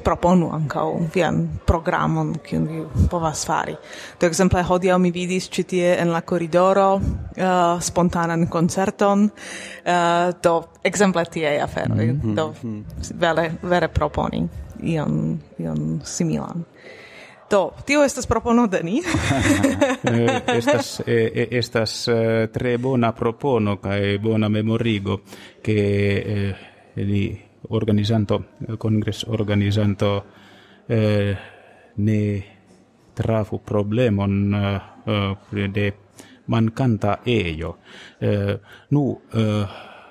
proponu ankaŭ vian programon kiun vi povas fari. Do ekzemple hodiaŭ mi vidis ĉi tie en la koridoro uh, spontanan koncerton, uh, do ekzemple tiaj aferoj, mm -hmm. do mhm. vere, vere proponi ion, ion similan. Do, tio estas propono de ni. estas eh, estas tre bona propono kaj bona memorigo ke eh, li organizanto, congress organizanto, eh, ne trafu problemon de man canta ejo. Uh, nu uh,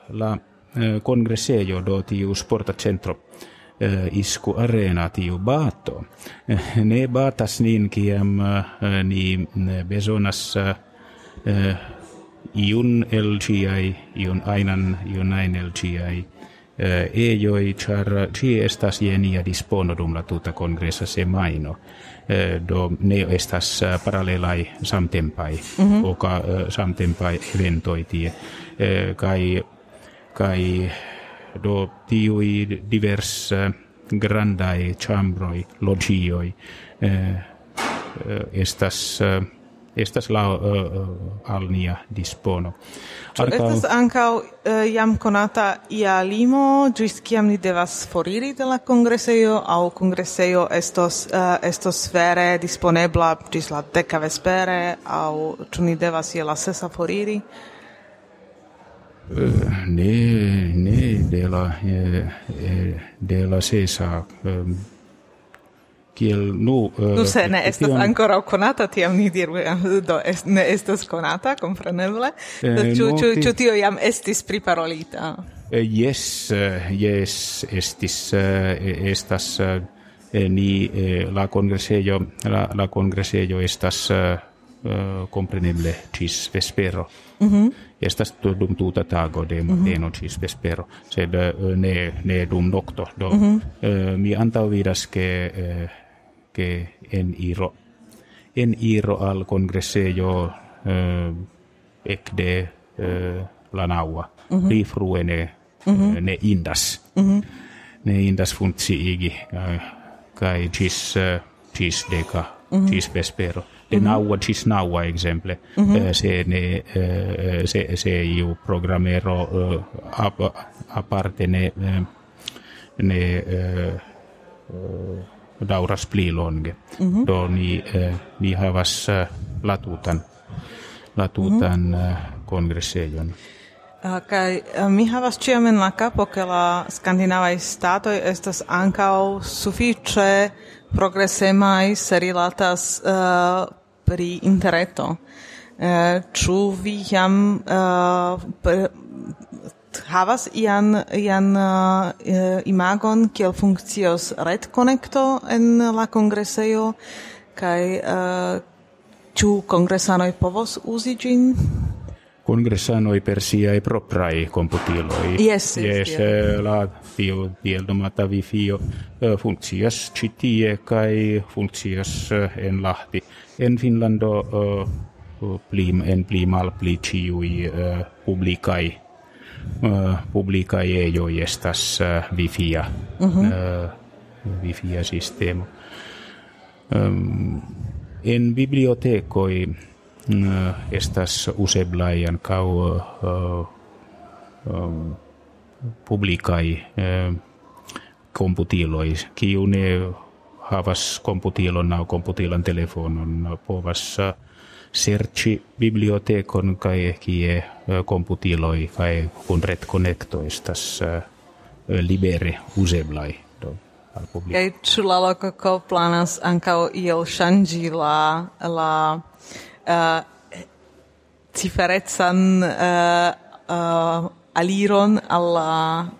la uh, congressejo do tiu sporta centro isku arena tiu bato. Ne batas nin kiam uh, ni besonas uh, iun ciai, iun ainan, iun ain el ejoi, char ci estas jenia dispono dum la tuta congressa se maino. Eh, do ne estas paralelai samtempai mm -hmm. oka samtempai eventoi tie kai kai do tiui divers grandai chambroi logioi estas estas la uh, al nia dispono. Ĉu estas ancau uh, eh, jam conata ia limo gis ciam ni devas foriri de la congreseio, au congreseio estos uh, estos vere disponebla gis la deca vespere au tu ni devas ia la sesa foriri? Uh, ne, ne de la, eh, de la sesa um, kiel nu uh, nu se ne estas tion... ancora konata tiam ni diru eh, do es, ne estas conata compreneble eh, ĉu no, ĉu ti... tio jam estis priparolita eh, yes yes eh, estis uh, estas uh, ni uh, la kongresejo la, la kongresejo estas eh, compreneble cis vespero. Mm -hmm. Estas dum tuta tago de mm -hmm. deno cis vespero, sed ne, ne dum nocto. Do, mm -hmm. uh, mi antaŭ vidas, ke uh, que en iro en iro al congressejo eh, ek de eh, la naua mm -hmm. rifruene mm -hmm. ne indas mm -hmm. ne indas funtsi igi eh, kai gis uh, gis deca mm -hmm. gis vespero de mm -hmm. naua gis naua exemple mm -hmm. se ne se se iu programmero ap, aparte ne ne dauras pli longe. Mm -hmm. Do ni, eh, ni havas eh, latutan, latutan mm -hmm. kongresejon. Uh, kai uh, mi havas ciam en la capo che la skandinavai statoi estas ancao suffice progresemai se rilatas uh, pri interreto. Uh, ču vi jam uh, havas ian, ian uh, eh, imagon kiel funkcios red retkonekto en la kongresejo kaj uh, ĉu kongresanoj povos uzi ĝin? i per siae proprae computiloi. Yes, yes, yes yeah. la tio tiel nomata wifio eh, funccias citie kai funccias en Lahti. En Finlando uh, plim en plimal pli ciui uh, publicai uh, publica e jo estas uh, vifia uh -huh. uh, vifia sistema um, en bibliotecoi uh, estas useblai ancau uh, um, publicai uh, computiloi kiu ne havas computilon au computilan telefonon povas serci bibliotecon kai kie computiloi kai kun ret connecto estas libere useblai do al publico. Kai chula loco ko planas anka iel shangi la la uh, uh, uh, aliron alla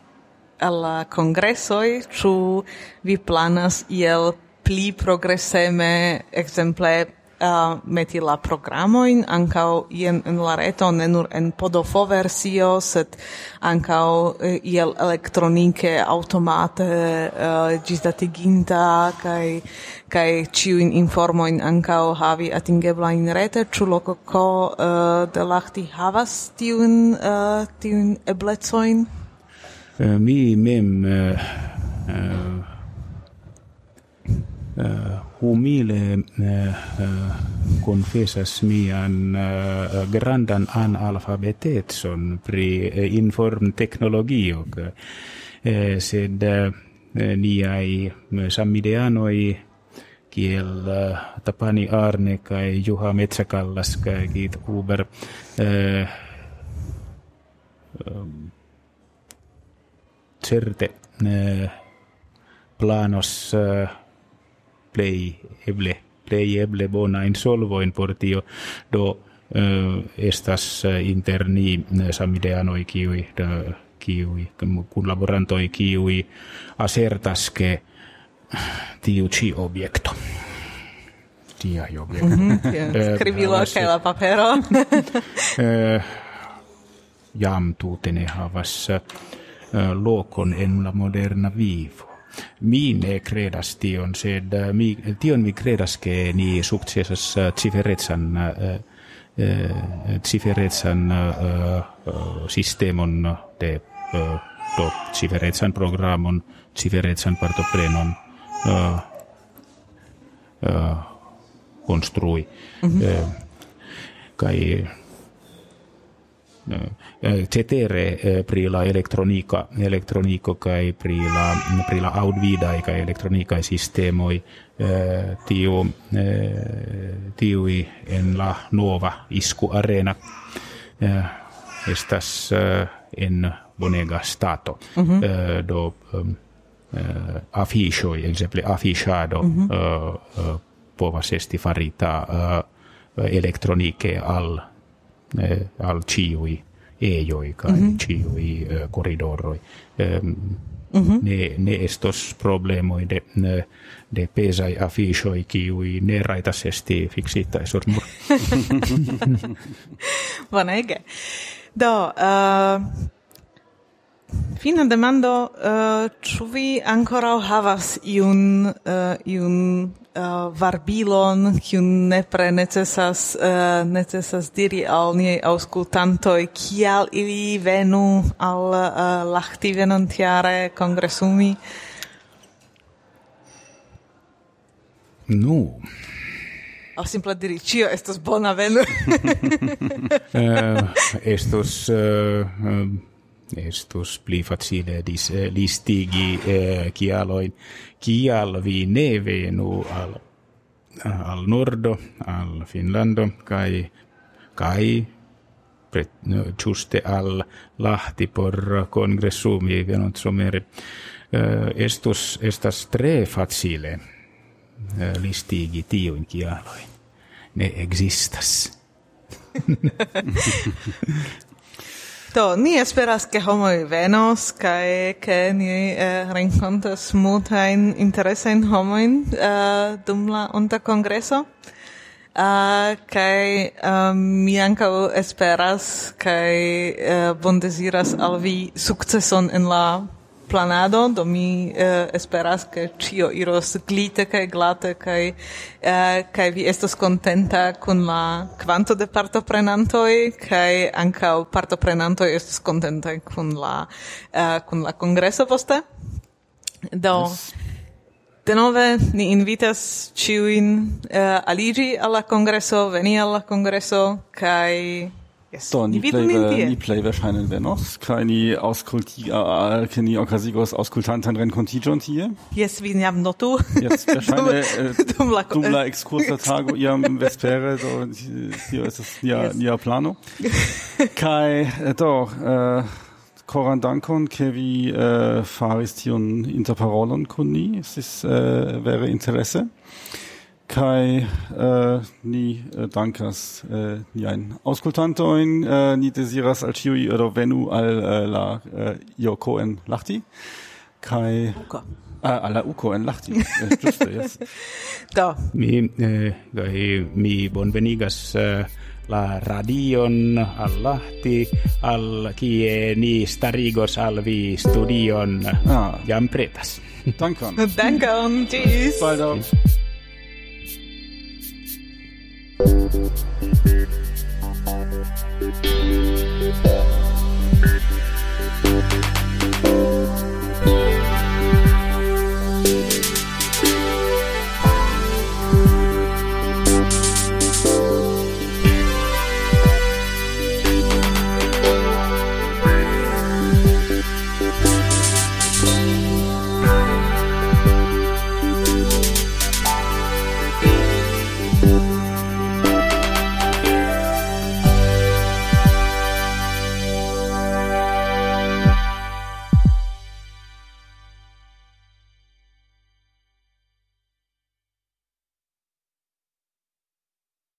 alla congressoi chu vi planas iel pli progresseme exemple uh, meti la programoin. Ancau ien en la reto ne nur en podofo versio sed ancau uh, iel elektronike automate uh, gisdatiginta kai kai ciuin informoin ancau havi atingebla in rete. Ĉu loco ko uh, de lachti havas tiun uh, tiun eblecoin? Uh, mi mem uh, uh, uh humile uh, confessas mian uh, grandan analfabetetson pri inform teknologio sed niai sammideanoi kiel Tapani Arne kai Juha Metsäkallas kai kiit Uber certe planos uh, play eble play eble bona in solvo in portio do estas interni samideanoi kiui kiui kun laborantoi kiui asertas che tiu ci objekto tia objekto mm -hmm, la papero. Jam tutene havas lokon en la moderna vivo mi ne credas tion sed mi tion mi credas che ni successas ciferetsan ciferetsan sistemon de do ciferetsan programon ciferetsan partoprenon construi mm -hmm. kai cetere pri la elektronika elektroniko kai pri la pri la audvida kai elektronika sistemoi tiu tiu en la nova isku arena estas en bonega stato mm -hmm. do afisho exemple afishado mm -hmm. povas esti farita elektronike al eh, al ciui eioi kai mm -hmm. ciui eh, corridoroi eh, Mm -hmm. ne, ne estos problemoi de, ne, de pesai afishoi kiui ne raitas esti fixittaisur nur. Vanege. Do, uh, Fina demando, uh, ĉu vi ankoraŭ havas iun uh, iun uh, varbilon, kiun nepre necesas uh, necesas diri al niaj aŭskultantoj, kial ili venu al uh, Lahti venontiare kongresumi? Nu, no. Au simple diri, cio estos bona venu. uh, estos... Uh, uh, estus pli facile dis eh, listigi eh, kialoin kial vi ne venu al al nordo al Finlando kai kai pret, no, juste al lahti por congressumi venont somere. Eh, estus estas tre facile eh, listigi tiuin kialoin. Ne existas Do, ni esperas che homoi venos, cae che ni eh, rencontas multain interesain homoin eh, dum la onta congreso. Uh, eh, kai um, ehm, mi ankaŭ esperas kaj uh, bondeziras al vi sukceson en la planado, do mi eh, esperas ke ĉio iros glite kaj glate kaj eh, kaj vi estos contenta kun la kvanto de partoprenantoj kaj ankaŭ partoprenantoj estos contenta kun la eh, kun la congresso poste. Do yes. Denove ni invitas ciuin uh, eh, aligi alla congresso, veni alla congresso, kai Yes. So, ni play, ni play wahrscheinlich wenn noch. Keine Auskulti, äh, keine Okasigos Auskultanten rencontigion hier. Yes, wie ni am notu. Yes, wahrscheinlich, äh, dum la, dum la excursa tago iam vespere, so, hier ist es nia, yes. nia plano. Kai, äh, doch, äh, Koran dankon, ke vi äh, faris tion interparolon kun ni, es ist, äh, wäre Interesse kai äh, ni äh, dankas äh, ni ein auskultantoin äh, ni desiras al tiu oder venu al äh, la äh, uh, ioko en lachti kai uko. Ah, alla uko en lachti eh, juste yes. Da mi äh, mi bonvenigas äh, la radion al lahti al kie ni starigos al vi studion. Ah. jam pretas. Dankon. Dankon tis baldaŭ Thank